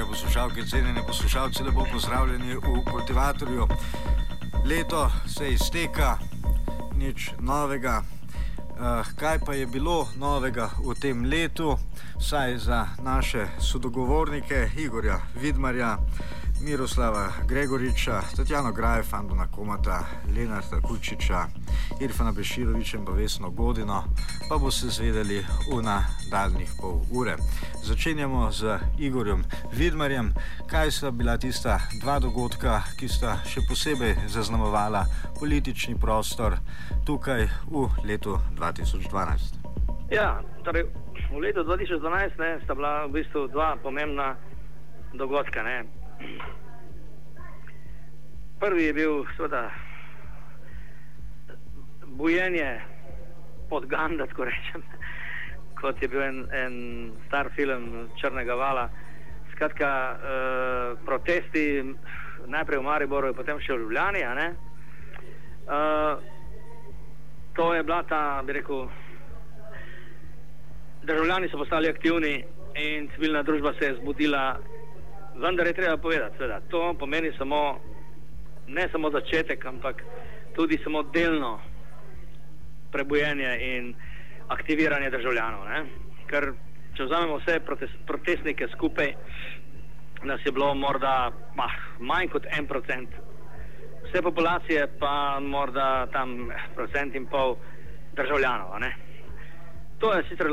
drage poslušalke, cenjene poslušalce, lepo pozdravljeni v kultivatorju. Leto se izteka, nič novega. Uh, kaj pa je bilo novega v tem letu, saj za naše sodogovornike Igorja Vidmarja, Miroslava Gregoriča, Tatjano Grajef, Andona Komata, Lenarta Kučiča, Irfana Beširoviča in pa Vesno Godino, pa bo se zvedeli v nadaljnih pol ure. Začenjamo z Igorjem Vidmarjem, kaj sta bila tista dva dogodka, ki sta še posebej zaznamovala politični prostor tukaj v letu 2012. Ja, torej v letu 2012 ne, sta bila v bistvu dva pomembna dogodka. Ne. Prvi je bil, seveda, bojenje pod Ganda, tako rečem, kot je bil en, en star film Črnega vala. Skratka, eh, protesti najprej v Mariboru, potem še v Ljubljani. Eh, to je bila ta, bi rekel, državljani so postali aktivni in civilna družba se je zbudila vendar je treba povedati, da to pomeni samo, ne samo začetek, ampak tudi samo delno prebujenje in aktiviranje državljanov. Ne? Ker če vzamemo vse protest, protestnike skupaj, nas je bilo morda bah, manj kot en procent, vse populacije pa morda tam procent in pol državljanov. Ne? To je sicer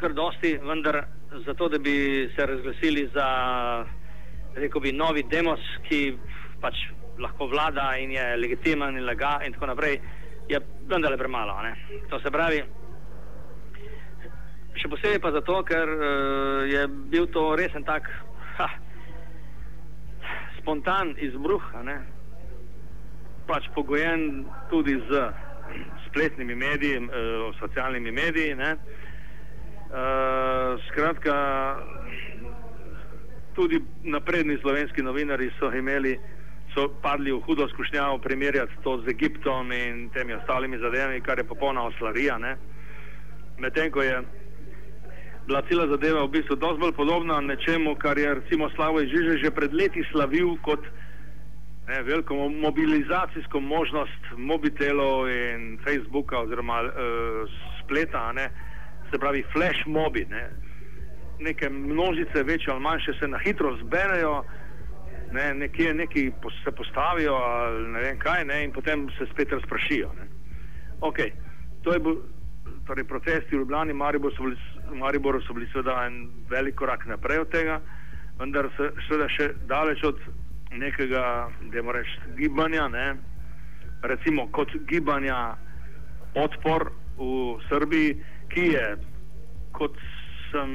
kar dosti, vendar zato, da bi se razglasili za rekel bi, novi demos, ki pač lahko vlada in je legitimen in lega in tako naprej, je vendarle premalo. Ne? To se pravi, še posebej pa zato, ker uh, je bil to resen tak ha, spontan izbruh, pač pogojen tudi z spletnimi mediji, uh, socialnimi mediji. Ne? Uh, skratka, tudi napredni slovenski novinari so imeli, so padli v hudo skušnjavo primerjati to z Egiptom in temi ostalimi zadevami, kar je popolna oslarija. Medtem ko je bila cela zadeva v bistvu dosti bolj podobna nečemu, kar je recimo Slavoj Žiže že pred leti slavil kot ne, veliko mobilizacijsko možnost mobitelov in Facebooka oziroma uh, spleta. Ne, se pravi flash mobi, ne? neke množice, večje ali manjše, se na hitro zberejo, ne? nekje neki se postavijo, ne vem kaj, ne? in potem se spet razprašijo. Okay. To je bil torej, protesti v Ljubljani, Maribor so bili, Maribor so bili seveda en velik korak naprej od tega, vendar se seveda še daleč od nekega, da moramo reči, gibanja, ne? recimo kot gibanja odpor v Srbiji ki je, kot sem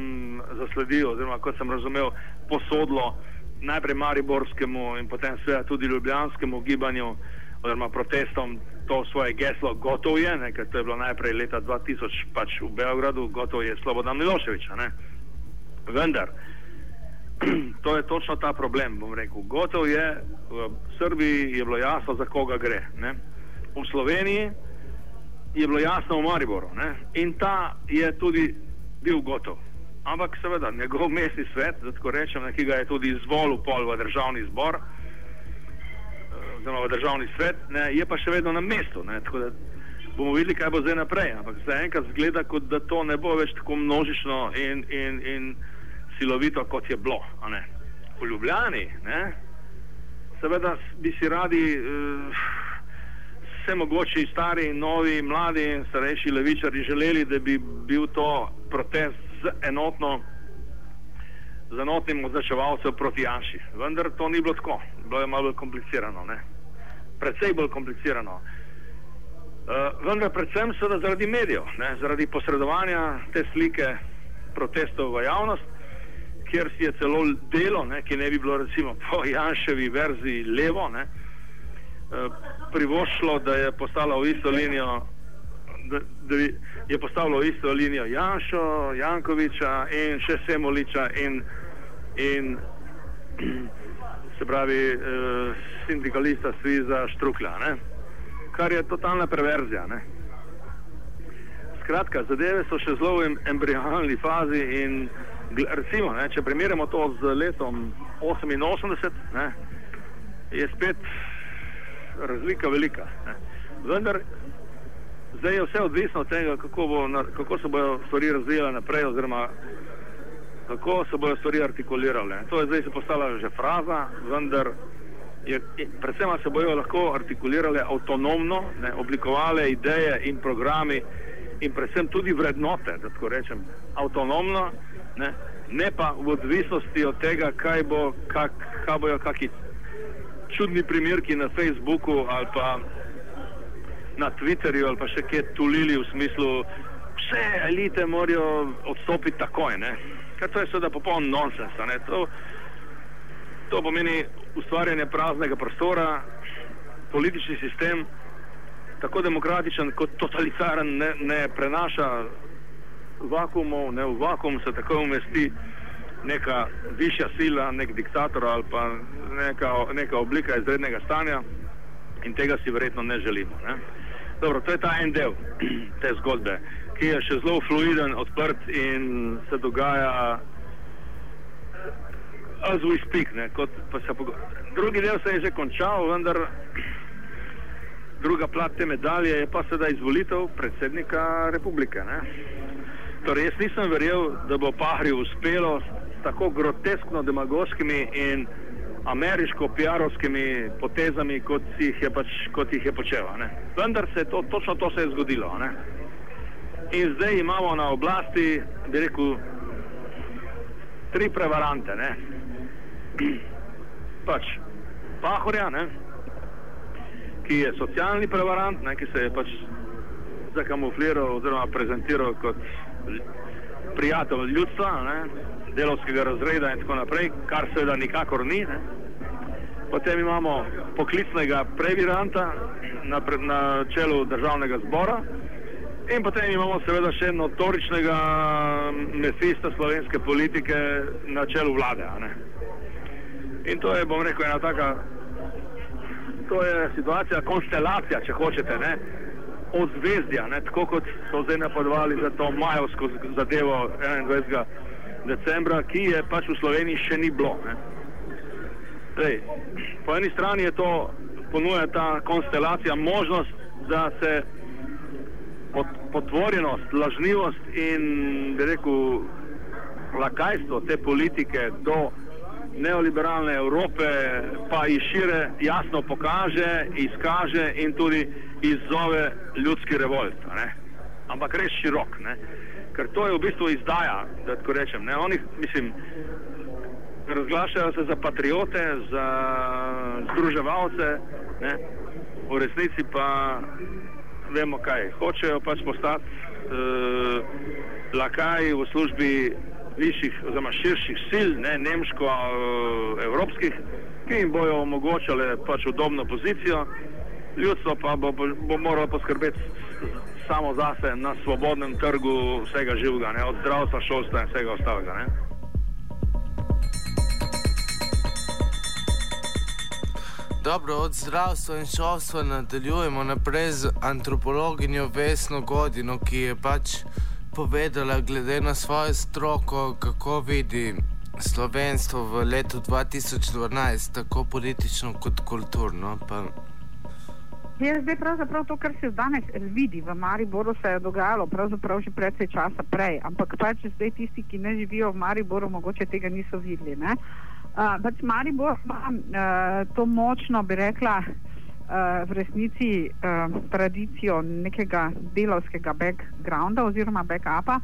zasledil, oziroma kot sem razumel, posodlo najprej Mariborskemu in potem seveda tudi Ljubljanskemu gibanju oziroma protestom to svoje geslo gotovo je, ne, ker to je bilo najprej leta 2000 pač v Beogradu, gotovo je Slobodan Miloševič. Vendar, to je točno ta problem, bom rekel. Gotovo je, v Srbiji je bilo jasno, za koga gre. Ne. V Sloveniji je bilo jasno v Mariboru ne? in ta je tudi bil gotov. Ampak seveda njegov mestni svet, tako rečem, ne, ki ga je tudi izvolil pol v državni zbor, oziroma v državni svet, ne, je pa še vedno na mestu. Ne? Tako da bomo videli, kaj bo zdaj naprej. Ampak zaenkrat zgleda, kot da to ne bo več tako množično in, in, in silovito, kot je bilo. V Ljubljani, ne? seveda bi si radi. Uh, vse mogoče stari, novi, mladi in starejši levičari želeli, da bi bil to protest z enotno, z enotnim označevalcem proti Janši. Vendar to ni bilo tako, bilo je malo bolj komplicirano, ne? predvsej bolj komplicirano. Uh, vendar predvsem seveda zaradi medijev, ne? zaradi posredovanja te slike protestov v javnost, kjer si je celo delo, ne? ki ne bi bilo recimo po Janševi verziji levo, ne? Privoščilo, da je postalo v isto linijo, da, da je postavilo isto linijo Janšo, Jankoviča in še Semoliča in, in se pravi eh, sindikalista Sviza Štruklja, ne? kar je totalna perverzija. Ne? Skratka, zadeve so še zelo v embrionalni fazi in recimo, ne, če primerjamo to z letom 88, ne, je spet razlika velika. Ne. Vendar zdaj je vse odvisno od tega, kako, bo, kako se bodo stvari razvijale naprej, oziroma kako se bodo stvari artikulirale. To je zdaj se postala že fraza, vendar je, predvsem se bojo lahko artikulirale avtonomno, ne, oblikovale ideje in programi in predvsem tudi vrednote, da tako rečem, avtonomno, ne, ne pa v odvisnosti od tega, kaj, bo, kak, kaj bojo kakšni čudni primerki na Facebooku ali pa na Twitterju ali pa še kje tulili v smislu, vse elite morajo odstopiti takoj. Ne. Ker to je seveda popoln nonsens. To, to pomeni ustvarjanje praznega prostora, politični sistem, tako demokratičen kot totalitaren, ne, ne prenaša vakumov, ne v vakum se tako umesti neka višja sila, nek diktator ali pa neka, neka oblika izrednega stanja in tega si verjetno ne želimo. Ne? Dobro, to je ta en del te zgodbe, ki je še zelo fluiden, odprt in se dogaja as we speak. Drugi del se je že končal, vendar druga plat te medalje je pa sedaj izvolitev predsednika republike. Ne? Torej, jaz nisem verjel, da bo Pahri uspelo tako groteskno demagoškimi in ameriško-pijarovskimi potezami, kot jih je, pač, kot jih je počela. Ne? Vendar se je to, točno to se je zgodilo. Ne? In zdaj imamo na oblasti, bi rekel, tri prevarante. Ne? Pač Pahorja, ne? ki je socialni prevarant, ne? ki se je pač zakamufliral oziroma prezentiral kot prijatelj ljudstva. Ne? delovskega razreda in tako naprej, kar seveda nikakor ni. Ne. Potem imamo poklicnega previranta na, na čelu državnega zbora in potem imamo seveda še notoričnega mesista slovenske politike na čelu vlade. In to je, bom rekel, ena taka, to je situacija, konstelacija, če hočete, ne, ozvezdja, ne, tako kot so zdaj napadovali za to majovsko zadevo 21 decembra, ki je pač v Sloveniji še ni bilo. Prej, po eni strani je to ponuja ta konstelacija možnost, da se pot, potvorjenost, lažnivost in, bi rekel, lakajstvo te politike do neoliberalne Evrope pa iz šire jasno pokaže, izkaže in tudi izzove ljudski revolt. Ampak res širok. Ne? ker to je v bistvu izdaja, da tako rečem. Ne? Oni, mislim, razglašajo se za patriote, za združevalce, ne? v resnici pa vemo kaj. Hočejo pač postati uh, lakaji v službi višjih, oziroma širših sil, ne nemško-evropskih, ki jim bojo omogočale pač udobno pozicijo, ljudstvo pa bo, bo, bo moralo poskrbeti samo zase na svobodnem trgu vsega živega, ne? od zdravstva, šolstva in vsega ostalega. Ne? Dobro, od zdravstva in šolstva nadaljujemo naprej z antropologinjo Vesno Godino, ki je pač povedala, glede na svojo stroko, kako vidi slovenstvo v letu 2012, tako politično kot kulturno. Pa Je zdaj pravzaprav to, kar se danes vidi v Mariboru, se je dogajalo pravzaprav že predvsej časa prej, ampak pač zdaj tisti, ki ne živijo v Mariboru, mogoče tega niso videli. Uh, pač Maribor ima uh, to močno, bi rekla, uh, v resnici uh, tradicijo nekega delovskega backgrounda oziroma backupa,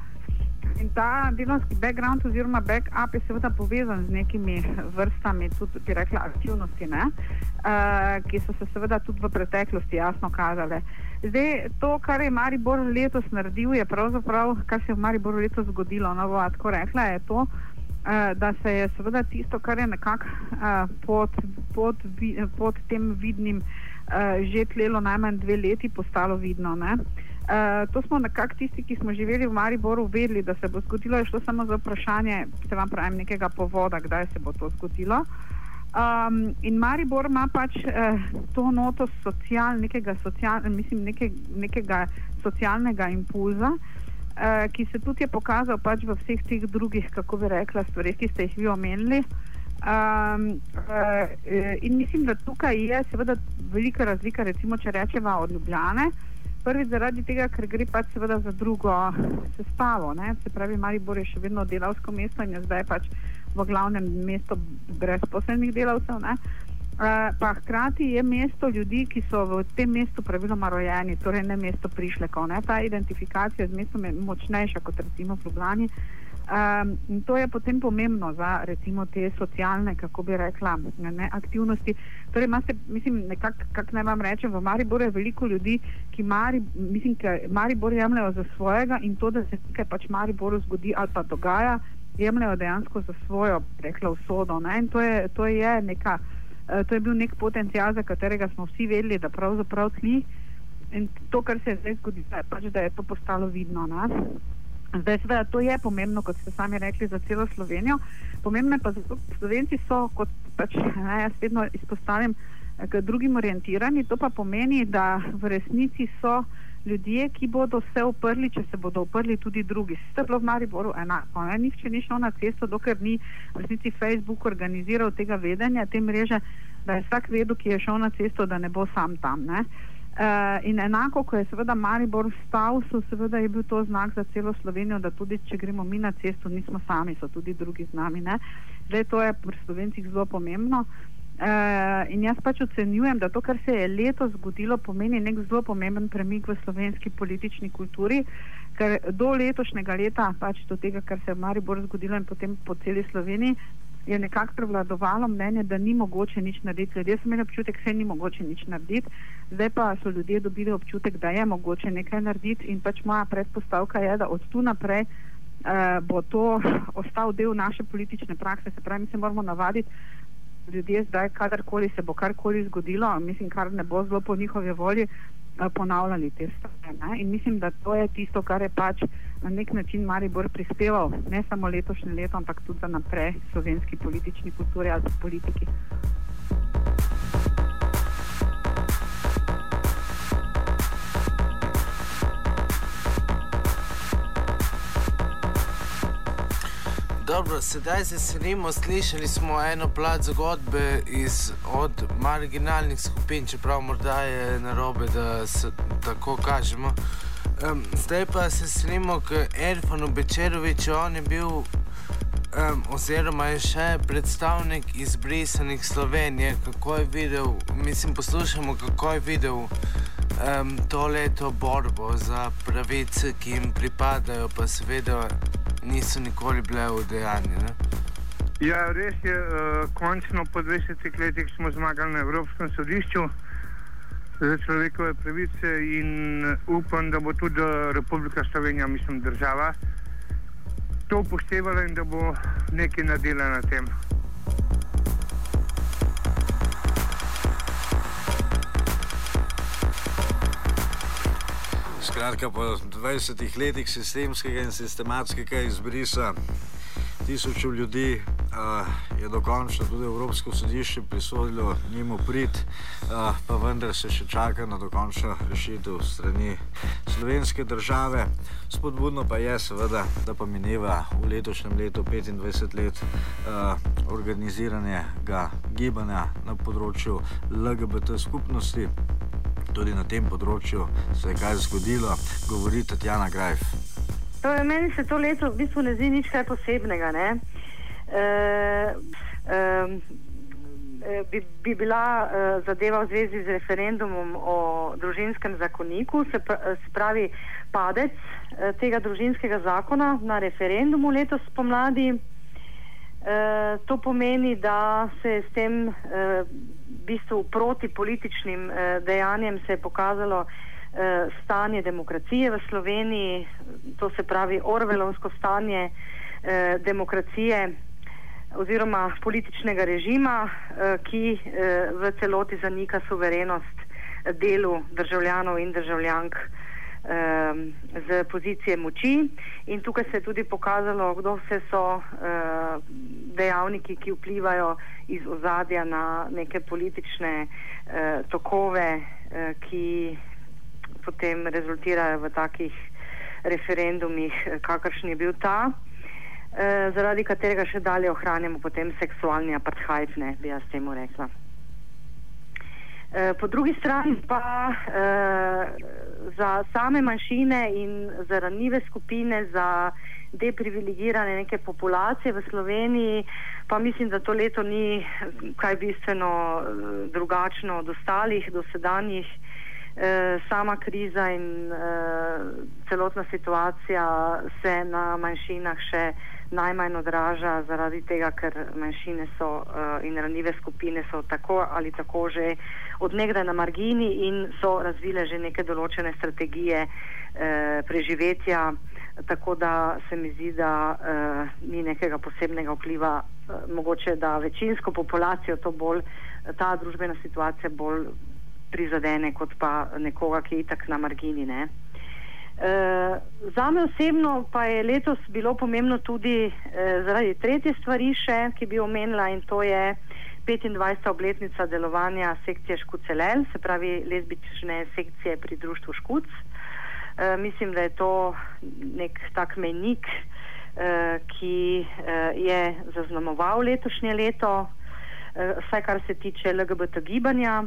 In ta delovski background oziroma backup je seveda povezan z nekimi vrstami, tudi bi rekla, aktivnosti, ne, uh, ki so se seveda tudi v preteklosti jasno kazale. Zdaj, to, kar je Maribor letos naredil, je pravzaprav, kar se je v Mariboru letos zgodilo. No, bo tako rekla, je to, uh, da se je seveda tisto, kar je nekako uh, pod, pod, pod tem vidnim uh, že tlelo najmanj dve leti, postalo vidno. Ne. Eh, to smo nekako tisti, ki smo živeli v Mariboru, vedeli, da se bo zgodilo. Je šlo samo za vprašanje, se vam pravim, nekega povoda, kdaj se bo to zgodilo. Um, in Maribor ima pač eh, to noto social, nekega, social, mislim, neke, nekega socialnega impulza, uh, ki se tudi je pokazal pač v vseh teh drugih, kako bi rekla, stvarih, ki ste jih vi omenili. Um, uh, in mislim, da tukaj je seveda velika razlika, recimo, če rečemo od Ljubljane. Prvi zaradi tega, ker gre pač seveda za drugo sestavo. Ne? Se pravi, Maribor je še vedno delavsko mesto in je zdaj pač v glavnem mesto brezposelnih delavcev. Ne? Uh, pa hkrati je mesto ljudi, ki so v tem mestu praviloma rojeni, torej ne mesto prišlekov. Ne? Ta identifikacija z mestom je močnejša kot recimo v Ljubljani. Um, to je potem pomembno za recimo te socialne, kako bi rekla, ne, aktivnosti. Torej, imate, mislim, nekako, kak naj vam rečem, v Mariboru je veliko ljudi, ki Mari, mislim, Maribor jemljajo za svojega in to, da se nekaj pač Mariboru zgodi ali pa dogaja, jemljajo dejansko za svojo, rekla, usodo. Ne? In to je, to je neka, uh, to je bil nek potencial, za katerega smo vsi vedeli, da pravzaprav tli. In to, kar se je zdaj zgodilo, je pač, da je to postalo vidno. Ne? Zdaj, seveda, to je pomembno, kot ste sami rekli, za celo Slovenijo. Pomembno je pa zato, da Slovenci so, kot pač ne, jaz vedno izpostavim, k drugim orientirani. To pa pomeni, da v resnici so ljudje, ki bodo se uprli, če se bodo uprli tudi drugi. Ste bilo v Mariboru enako. Ne? Nihče ni šel na cesto, dokler ni v resnici Facebook organiziral tega vedenja, te mreže, da je vsak vedel, ki je šel na cesto, da ne bo sam tam. Ne? Uh, in enako, ko je seveda Maribor vstal, so seveda je bil to znak za celo Slovenijo, da tudi če gremo mi na cesto, nismo sami, so tudi drugi z nami. Ne? Zdaj to je pri slovencih zelo pomembno. Uh, in jaz pač ocenjujem, da to, kar se je letos zgodilo, pomeni nek zelo pomemben premik v slovenski politični kulturi, ker do letošnjega leta, pač do tega, kar se je v Mariboru zgodilo in potem po celi Sloveniji, je nekako prevladovalo mnenje, da ni mogoče nič narediti. Ljudje so imeli občutek, da ni mogoče nič narediti, zdaj pa so ljudje dobili občutek, da je mogoče nekaj narediti in pač moja predpostavka je, da od tu naprej uh, bo to ostal del naše politične prakse. Se pravi, mi se moramo navaditi. Ljudje zdaj, kadarkoli se bo karkoli zgodilo, mislim, kar ne bo zelo po njihovi volji, Eh, ponavljali te stvari. In mislim, da to je tisto, kar je pač na nek način Maribor prispeval, ne samo letošnje leto, ampak tudi za naprej slovenski politični kulturi ali politiki. Dobro, sedaj se srimo, slišali smo eno plat zgodbe iz, od marginalnih skupin, čeprav morda je narobe, da se tako kažemo. Um, zdaj pa se srimo k Erfanu Bečeroviču, on je bil, um, oziroma je še predstavnik izbrisanih Slovenije, kako je videl, mislim, poslušamo, kako je videl um, to leto borbo za pravice, ki jim pripadajo, pa seveda niso nikoli bile v dejanju. Ja, res je, uh, končno po 20 letih smo zmagali na Evropskem sodišču za človekove pravice in upam, da bo tudi Republika Slovenija, mislim, država to upoštevala in da bo nekaj naredila na tem. Skratka, po 20 letih sistemskega in sistematskega izbrisa tisočev ljudi je dokončno tudi Evropsko sodišče prisodilo njemu prid, pa vendar se še čaka na dokončno rešitev strani slovenske države. Spodbudno pa je seveda, da pa mineva v letošnjem letu 25 let organiziranega gibanja na področju LGBT skupnosti tudi na tem področju se je kaj zgodilo, govori Tatjana Grajf. Torej, meni se to leto v bistvu ne zdi nič kaj posebnega. E, e, bi, bi bila e, zadeva v zvezi z referendumom o družinskem zakoniku, se, se pravi padec e, tega družinskega zakona na referendumu letos pomladi. E, to pomeni, da se je s tem e, bistvu proti političnim eh, dejanjem se je pokazalo eh, stanje demokracije v Sloveniji, to se pravi orvelovsko stanje eh, demokracije oziroma političnega režima, eh, ki eh, v celoti zanika suverenost delu državljanov in državljank eh, z pozicije moči. In tukaj se je tudi pokazalo, kdo vse so eh, dejavniki, ki vplivajo iz ozadja na neke politične eh, tokove, eh, ki potem rezultirajo v takih referendumih, kakršen je bil ta, zaradi katerega še dalje ohranjamo potem seksualni apartheid, ne bi jaz temu rekla. Po drugi strani pa za same manjšine in za ranljive skupine, za deprivilegirane neke populacije v Sloveniji, pa mislim, da to leto ni kaj bistveno eh, drugačno od ostalih dosedanjih. E, sama kriza in e, celotna situacija se na manjšinah še najmanj odraža zaradi tega, ker manjšine so e, in ranljive skupine so tako ali tako že odnegdaj na margini in so razvile že neke določene strategije e, preživetja tako da se mi zdi, da uh, ni nekega posebnega vpliva, uh, mogoče da večinsko populacijo to bolj, ta družbena situacija bolj prizadene, kot pa nekoga, ki je itak na margini. Ne? Uh, za me osebno pa je letos bilo pomembno tudi uh, zaradi tretje stvari še, ki bi omenila in to je 25. obletnica delovanja sekcije Škucelel, se pravi lezbične sekcije pri društvu Škuc. Eh, mislim, da je to nek tak menik, ki je zaznamoval letošnje leto, vsaj kar se tiče LGBT gibanja.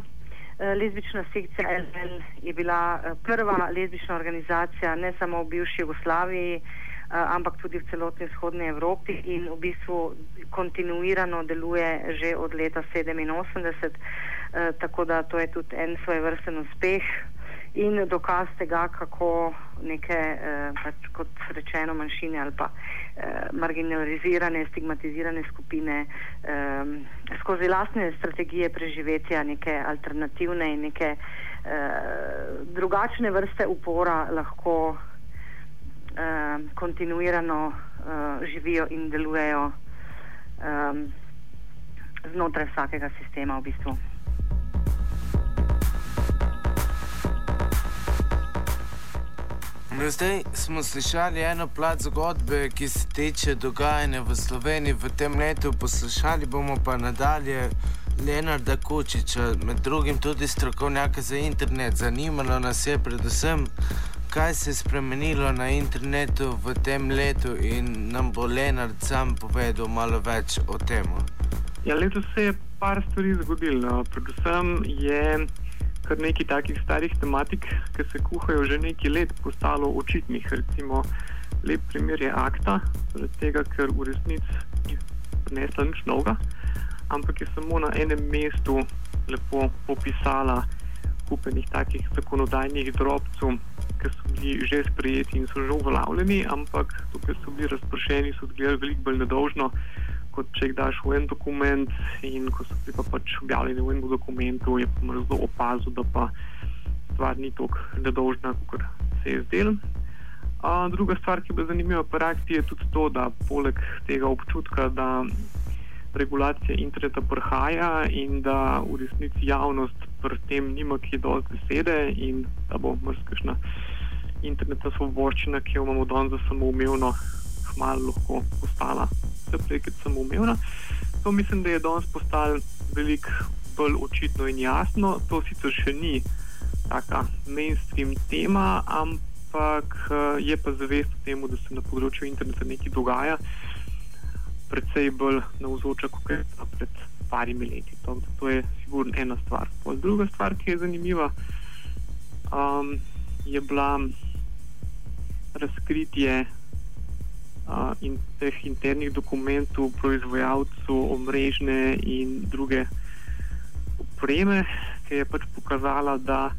Lezbična sekcija LL je bila prva lezbična organizacija ne samo v bivši Jugoslaviji, ampak tudi v celotni vzhodni Evropi in v bistvu kontinuirano deluje že od leta 87, tako da to je tudi en svoj vrsten uspeh. In dokaz tega, kako neke, eh, pač kot rečeno, manjšine ali pa eh, marginalizirane, stigmatizirane skupine eh, skozi lastne strategije preživetja, neke alternativne in neke eh, drugačne vrste upora lahko eh, kontinuirano eh, živijo in delujejo eh, znotraj vsakega sistema v bistvu. No, zdaj smo slišali eno plat zgodbe, ki se tiče dogajanja v Sloveniji v tem letu. Poslušali bomo pa nadalje Leonarda Kučiča, med drugim tudi strokovnjaka za internet. Zanimalo nas je predvsem, kaj se je spremenilo na internetu v tem letu in nam bo Leonard sam povedal malo več o tem. Ja, letos se je par stvari zgodilo. Predvsem je kar nekaj takih starih tematik, ki se kuhajo že nekaj let, postalo očitnih. Recimo, lep primer je akta, zaradi tega, ker v resnici ni prinesla nič novega, ampak je samo na enem mestu lepo popisala kupenih takih zakonodajnih drobcev, ki so bili že sprejeti in so že uveljavljeni, ampak tukaj so bili razpršeni, so izgledali veliko bolj nedolžno kot če jih daš v en dokument. In ko so bili pa pač objavljeni v enem dokumentu, je pa zelo opazil, da pa stvar ni tako nedolžna, kot se je zdelo. A druga stvar, ki je bila zanimiva v praksi, je tudi to, da poleg tega občutka, da regulacija interneta prihaja in da v resnici javnost pri tem nima ki dosti besede in da bo mrzkašna internetna svoboščina, ki jo imamo danes za samoumevno, hmalo lahko postala vse prej, kot sem umevna. To mislim, da je danes postalo veliko bolj očitno in jasno. To sicer še ni taka mainstream tema, ampak eh, je pa zavest o tem, da se na področju interneta nekaj dogaja, predvsej bolj navzoča, kot je bilo pred parimi leti. To, to je sigurno ena stvar. Pol druga stvar, ki je zanimiva, um, je bila razkritje in teh internih dokumentov proizvajalcev omrežne in druge opreme, ki je pač pokazala, da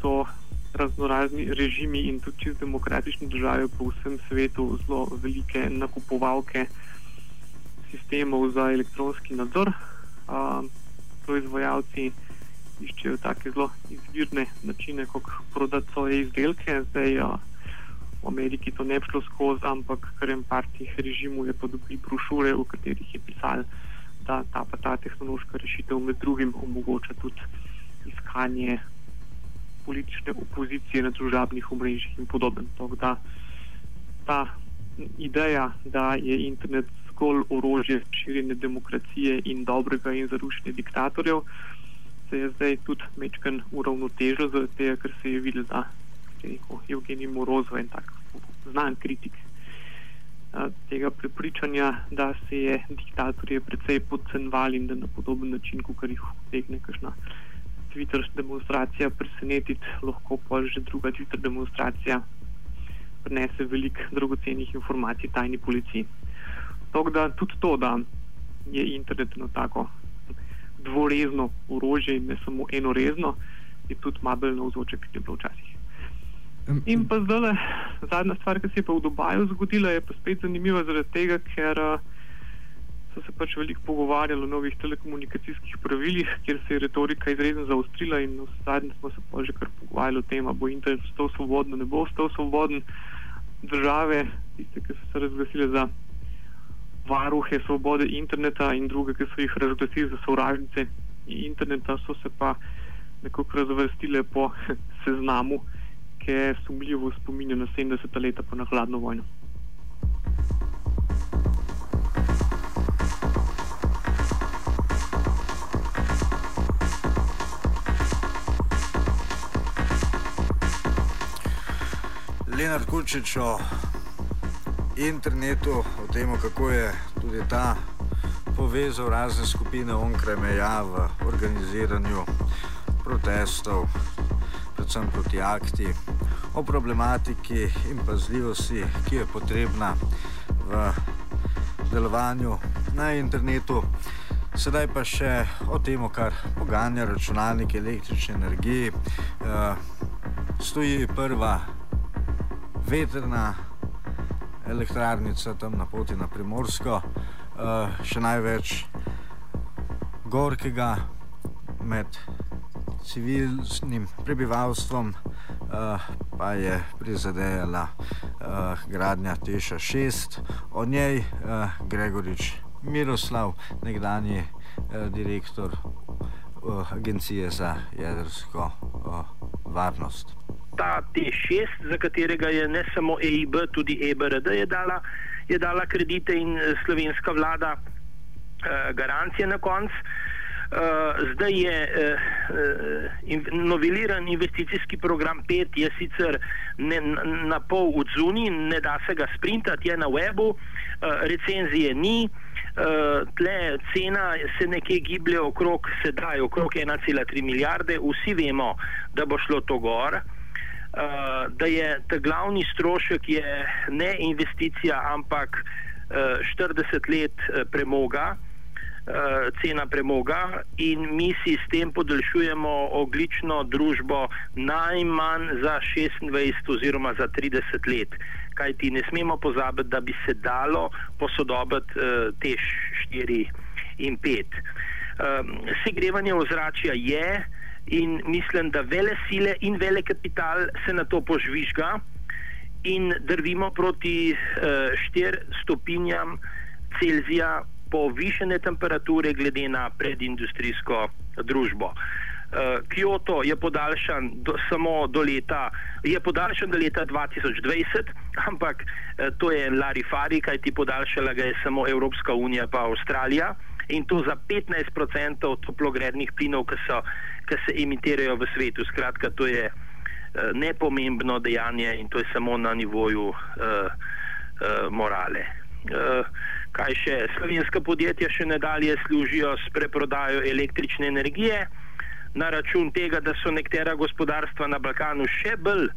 so raznorazni režimi in tudi čist demokratične države po vsem svetu zelo velike nakupovalke sistemov za elektronski nadzor. A, proizvajalci iščejo take zelo izvirne načine, kako prodati svoje izdelke. Zdaj, a, v Ameriki to ne bi šlo skozi, ampak kar en par teh režimov je pa dobili brošure, v katerih je pisalo, da ta pa ta tehnološka rešitev med drugim omogoča tudi iskanje politične opozicije na družabnih omrežjih in podobno. Da ta ideja, da je internet zgolj orožje širjenja demokracije in dobrega in zarušenja diktatorjev, se je zdaj tudi mečken uravnotežil, zato ker se je videl, da rekel Evgenij Morozov, en tak znan kritik tega prepričanja, da se je diktatorje precej podcenval in da na podoben način, kot jih utegne kakšna Twitter demonstracija presenetiti, lahko pa že druga Twitter demonstracija prenese veliko dragocenih informacij tajni policiji. Tako da tudi to, da je internet eno tako dvorezno orožje in ne samo enorezno, je tudi malo bolj navzoče, kot je bilo včasih. In pa zdaj, zadnja stvar, ki se je pa v Dubaju zgodila, je pa spet zanimiva zaradi tega, ker uh, so se pač veliko pogovarjali o novih telekomunikacijskih pravilih, kjer se je retorika izredno zaostrila in v zadnjem smo se pa že kar pogovarjali o tem, ali bo internet ostal svoboden, ne bo ostal svoboden. Države, tiste, ki so se razglasile za varuhe svobode interneta in druge, ki so jih razglasili za sovražnice interneta, so se pa nekako razvrstile po seznamu ki sumljivo spominja na 70 let po hladno vojno. Leonard Kučič o internetu, o tem, kako je tudi ta povezal razne skupine onkraj meja v organiziranju protestov, predvsem proti akti, o problematiki in pazljivosti, ki je potrebna v delovanju na internetu. Sedaj pa še o tem, kar poganja računalnik električne energije. Uh, stoji prva veterna elektrarnica tam na poti na Primorsko, uh, še največ gorkega med civilnim prebivalstvom pa je prizadejala uh, gradnja Teša 6, o njej uh, Gregorič Miroslav, nekdanji uh, direktor uh, Agencije za jedrsko uh, varnost. Ta T6, za katerega je ne samo EIB, tudi EBRD je dala, je dala kredite in slovenska vlada uh, garancije na koncu. Uh, zdaj je uh, in, noveliran investicijski program 5, je sicer ne, na pol odzuni, ne da se ga sprintati, je na webu, uh, recenzije ni, uh, tle cena se nekje giblje okrog, sedaj okrog 1,3 milijarde, vsi vemo, da bo šlo to gor. Uh, da je ta glavni strošek ne investicija, ampak uh, 40 let uh, premoga, uh, cena premoga in mi si s tem podaljšujemo oglično družbo najmanj za 26 oziroma za 30 let. Kaj ti ne smemo pozabiti, da bi se dalo posodobiti uh, te 4 in 5. Um, ehm, segrevanje ozračja je in mislim, da vele sile in vele kapital se na to požvižga in drvimo proti 4 uh, stopinjam Celzija povišene temperature glede na predindustrijsko družbo. Uh, Kyoto je podaljšan do, samo do leta, je podaljšan do leta 2020, ampak uh, to je Larifari, kaj ti podaljšala ga je samo Evropska unija pa Avstralija in to za 15% toplogrednih plinov, ki, so, ki se emitirajo v svetu. Skratka, to je uh, nepomembno dejanje in to je samo na nivoju uh, uh, morale. Uh, kaj še slovenska podjetja še nadalje služijo s preprodajo električne energije, na račun tega, da so nekatera gospodarstva na Balkanu še bolj uh,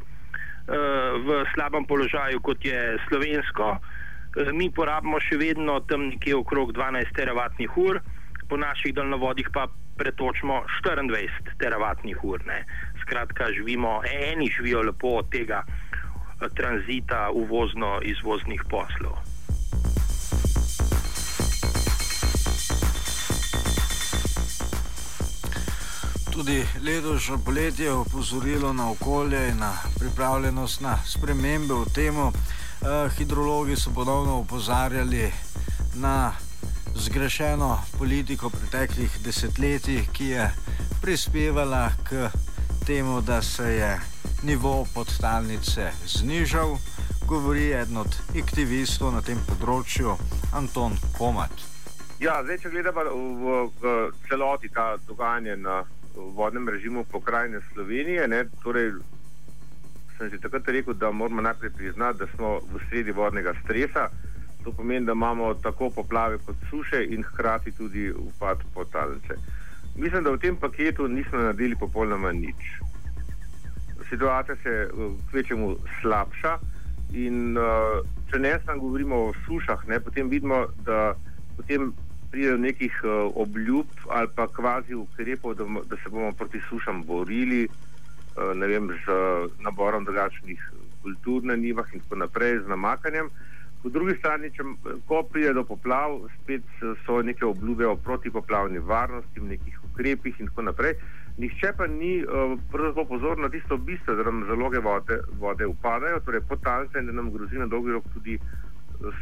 v slabem položaju kot je slovensko. Uh, mi porabimo še vedno tam nekje okrog 12 teravatnih ur, po naših daljnovodih pa pretočimo 24 teravatnih ur. Ne. Skratka, živimo, eni živijo lepo od tega uh, tranzita uvozno-izvoznih poslov. Tudi letošnje poletje je opozorilo na okolje in na pripravljenost na spremembe v tem. Uh, hidrologi so ponovno opozarjali na zgrešeno politiko preteklih desetletij, ki je prispevala k temu, da se je nivo podtalnice znižal, govori eden od aktivistov na tem področju, Anton Komat. Ja, zdaj, če gledamo v, v celoti ta dogajanje na vodnem režimu pokrajine Slovenije. Ne, torej sem že takrat rekel, da moramo najprej priznati, da smo v sredi vodnega stresa. To pomeni, da imamo tako poplave kot suše in hkrati tudi upad potalnice. Mislim, da v tem paketu nismo naredili popolnoma nič. Situacija se kvečemu slabša in uh, če ne samo govorimo o sušah, ne, potem vidimo, da potem pride do nekih uh, obljub ali pa kvazi ukrepov, da, da se bomo proti sušam borili, uh, vem, z naborom drugačnih kultur na nivah in tako naprej, z namakanjem. Po drugi strani, če, ko pride do poplav, spet so neke obljube o protipoplavni varnosti, v nekih ukrepih in tako naprej. Nihče pa ni uh, pozorn na tisto bistvo, da nam zaloge vode, vode upadajo, torej da nam grozi na dolgi rok tudi uh,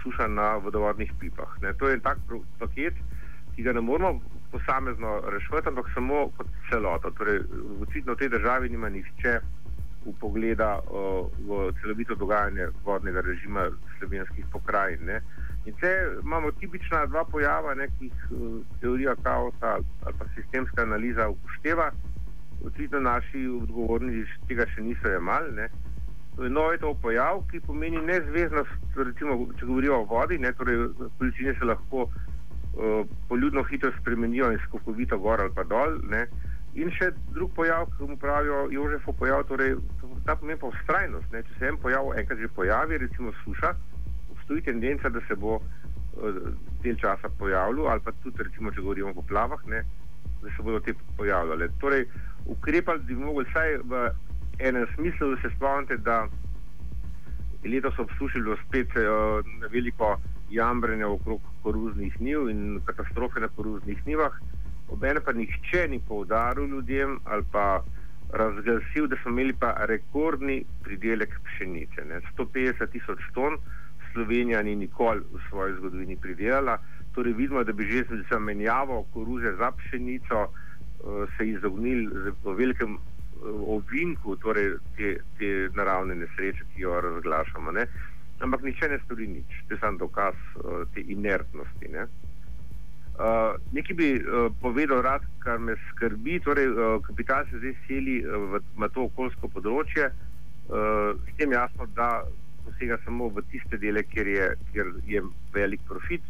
suša na vodovodnih pipah. Ne. To je tak paket, ki ga ne moramo posamezno rešiti, ampak samo kot celota. Torej, očitno v tej državi nima nihče v pogleda uh, v celovito dogajanje vodnega režima slovenskih pokrajin. Ne. In če imamo tipična dva pojava, ne, ki jih uh, teorija kaosa ali pa sistemska analiza upošteva, očitno naši odgovorni tega še niso jemali. To je novi to pojav, ki pomeni nezveznost, recimo, če govorimo o vodi, ne, torej količine se lahko uh, poljudno hitro spremenijo in skokovito gor ali pa dol. Ne. In še drug pojav, ki mu pravijo Jožefov pojav, torej ta pomeni pa ustrajnost. Ne? Če se en pojav enkrat že pojavi, recimo suša, obstoji tendenca, da se bo uh, del časa pojavljal, ali pa tudi, recimo, če govorimo o poplavah, ne? da se bodo te pojavljale. Torej, ukrepali bi mogli vsaj v enem smislu, da se spomnite, da je letos obsušilo spet uh, veliko jambrenja okrog koruznih niv in katastrofe na koruznih nivah. Obene pa nihče ni poudaril ljudem ali pa razglasil, da smo imeli pa rekordni pridelek pšenice. Ne. 150 tisoč ton Slovenija ni nikoli v svoji zgodovini pridelala. Torej vidimo, da bi že z zamenjavo koruze za pšenico uh, se izognili v velikem ovinku torej te, te naravne nesreče, ki jo razglašamo. Ne. Ampak niče ne stori nič. To je sam dokaz uh, te inertnosti. Ne. Uh, nekaj bi uh, povedal, rad, kar me skrbi. Torej, uh, kapital se zdaj seli uh, v, v to okoljsko področje, uh, s tem jasno, da posega samo v tiste dele, kjer je, kjer je velik profit.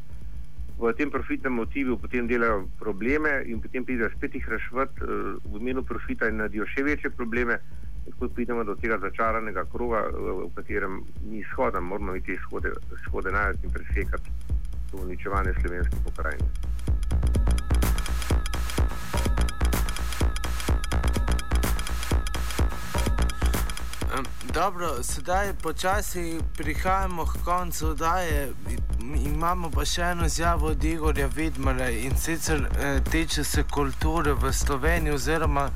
V tem profitnem motivu potem delajo probleme in potem pridejo spet jih rešiti uh, v imenu profita in naredijo še večje probleme. Tako pridemo do tega začaranega kroga, v, v katerem ni izhoda, moramo iti izhode, izhode najti in presekati to uničevanje slovenske pokrajine. Dobro, sedaj počasi prihajamo k koncu oddaje. Imamo pa še eno izjavo od Igorja Vidmara in sicer eh, tiče se kulture v Sloveniji, oziroma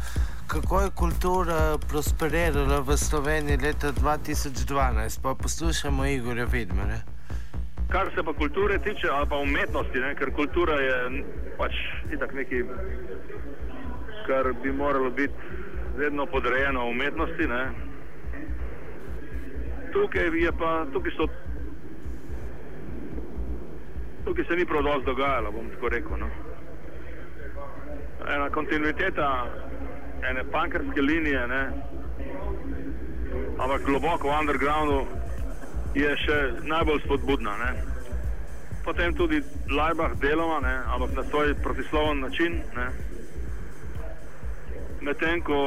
kako je kultura prosperirala v Sloveniji leta 2012. Pa poslušamo Igorja Vidmara. Kar se pa kulture tiče, ali pa umetnosti, ne? ker kultura je pač itak nekaj, kar bi moralo biti vedno podrejeno umetnosti. Ne? tukaj, pa, tukaj, so, tukaj se ni prav dosto dogajalo, bom tako rekel. No. Ena kontinuiteta, ene pankerske linije, ne. ampak globoko v undergroundu je še najbolj spodbudna. Ne. Potem tudi Lajbah deloma, ne, ampak na svoj protisloven način. Medtem ko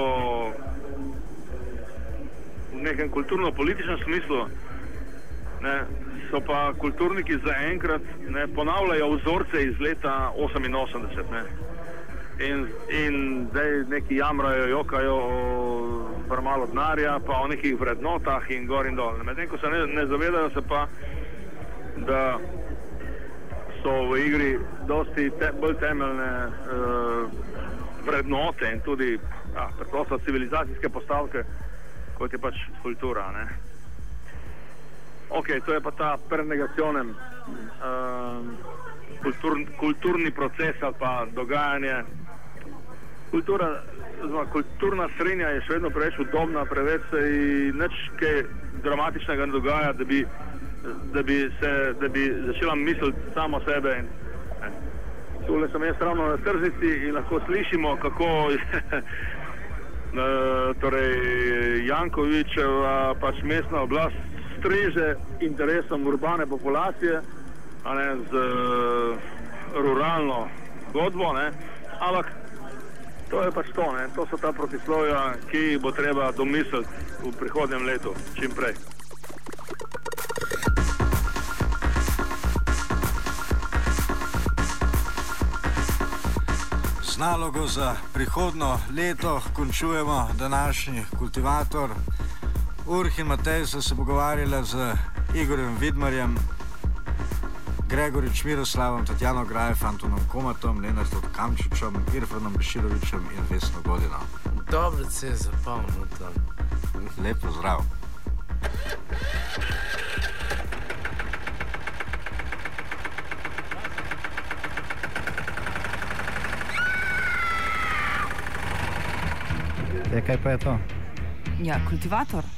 v nekem kulturno-političnem smislu, ne, so pa kulturniki zaenkrat ponavljajo vzorce iz leta 88. Ne. In, in zdaj neki jamrajo, jokajo o malo denarja, pa o nekih vrednotah in gor in dol. Medtem ko se ne, ne zavedajo, se pa, da so v igri dosti te, bolj temeljne uh, vrednote in tudi ja, preprosto civilizacijske postavke kot je pač kultura. Ne? Ok, to je pa ta prenegacionen um, kultur, kulturni proces ali pa dogajanje. Kultura, zma, kulturna srednja je še vedno preveč udobna, preveč se ji nič kaj dramatičnega ne dogaja, da bi, da bi, se, da bi začela misliti samo sebe. Tule sem jaz ravno na tržnici in lahko slišimo, kako je torej Jankovičeva pač mestna oblast streže interesom urbane populacije, ne z ruralno godbo, ne, ampak to je pač to, ne, to so ta protislovja, ki jih bo treba domisliti v prihodnjem letu, čim prej. Z nalogo za prihodno leto končujemo današnji kultivator. Urh in Matej so se pogovarjali z Igorjem Vidmarjem, Gregorič Miroslavom, Tatjano Grajef, Antonom Komatom, Lenartom Kamčičem, Irfanom Beširovičem in Vesno Godino. Dobro se je zapomnil tam. Lepo zdrav. Ja, kaj pa je to? Ja, kultivator.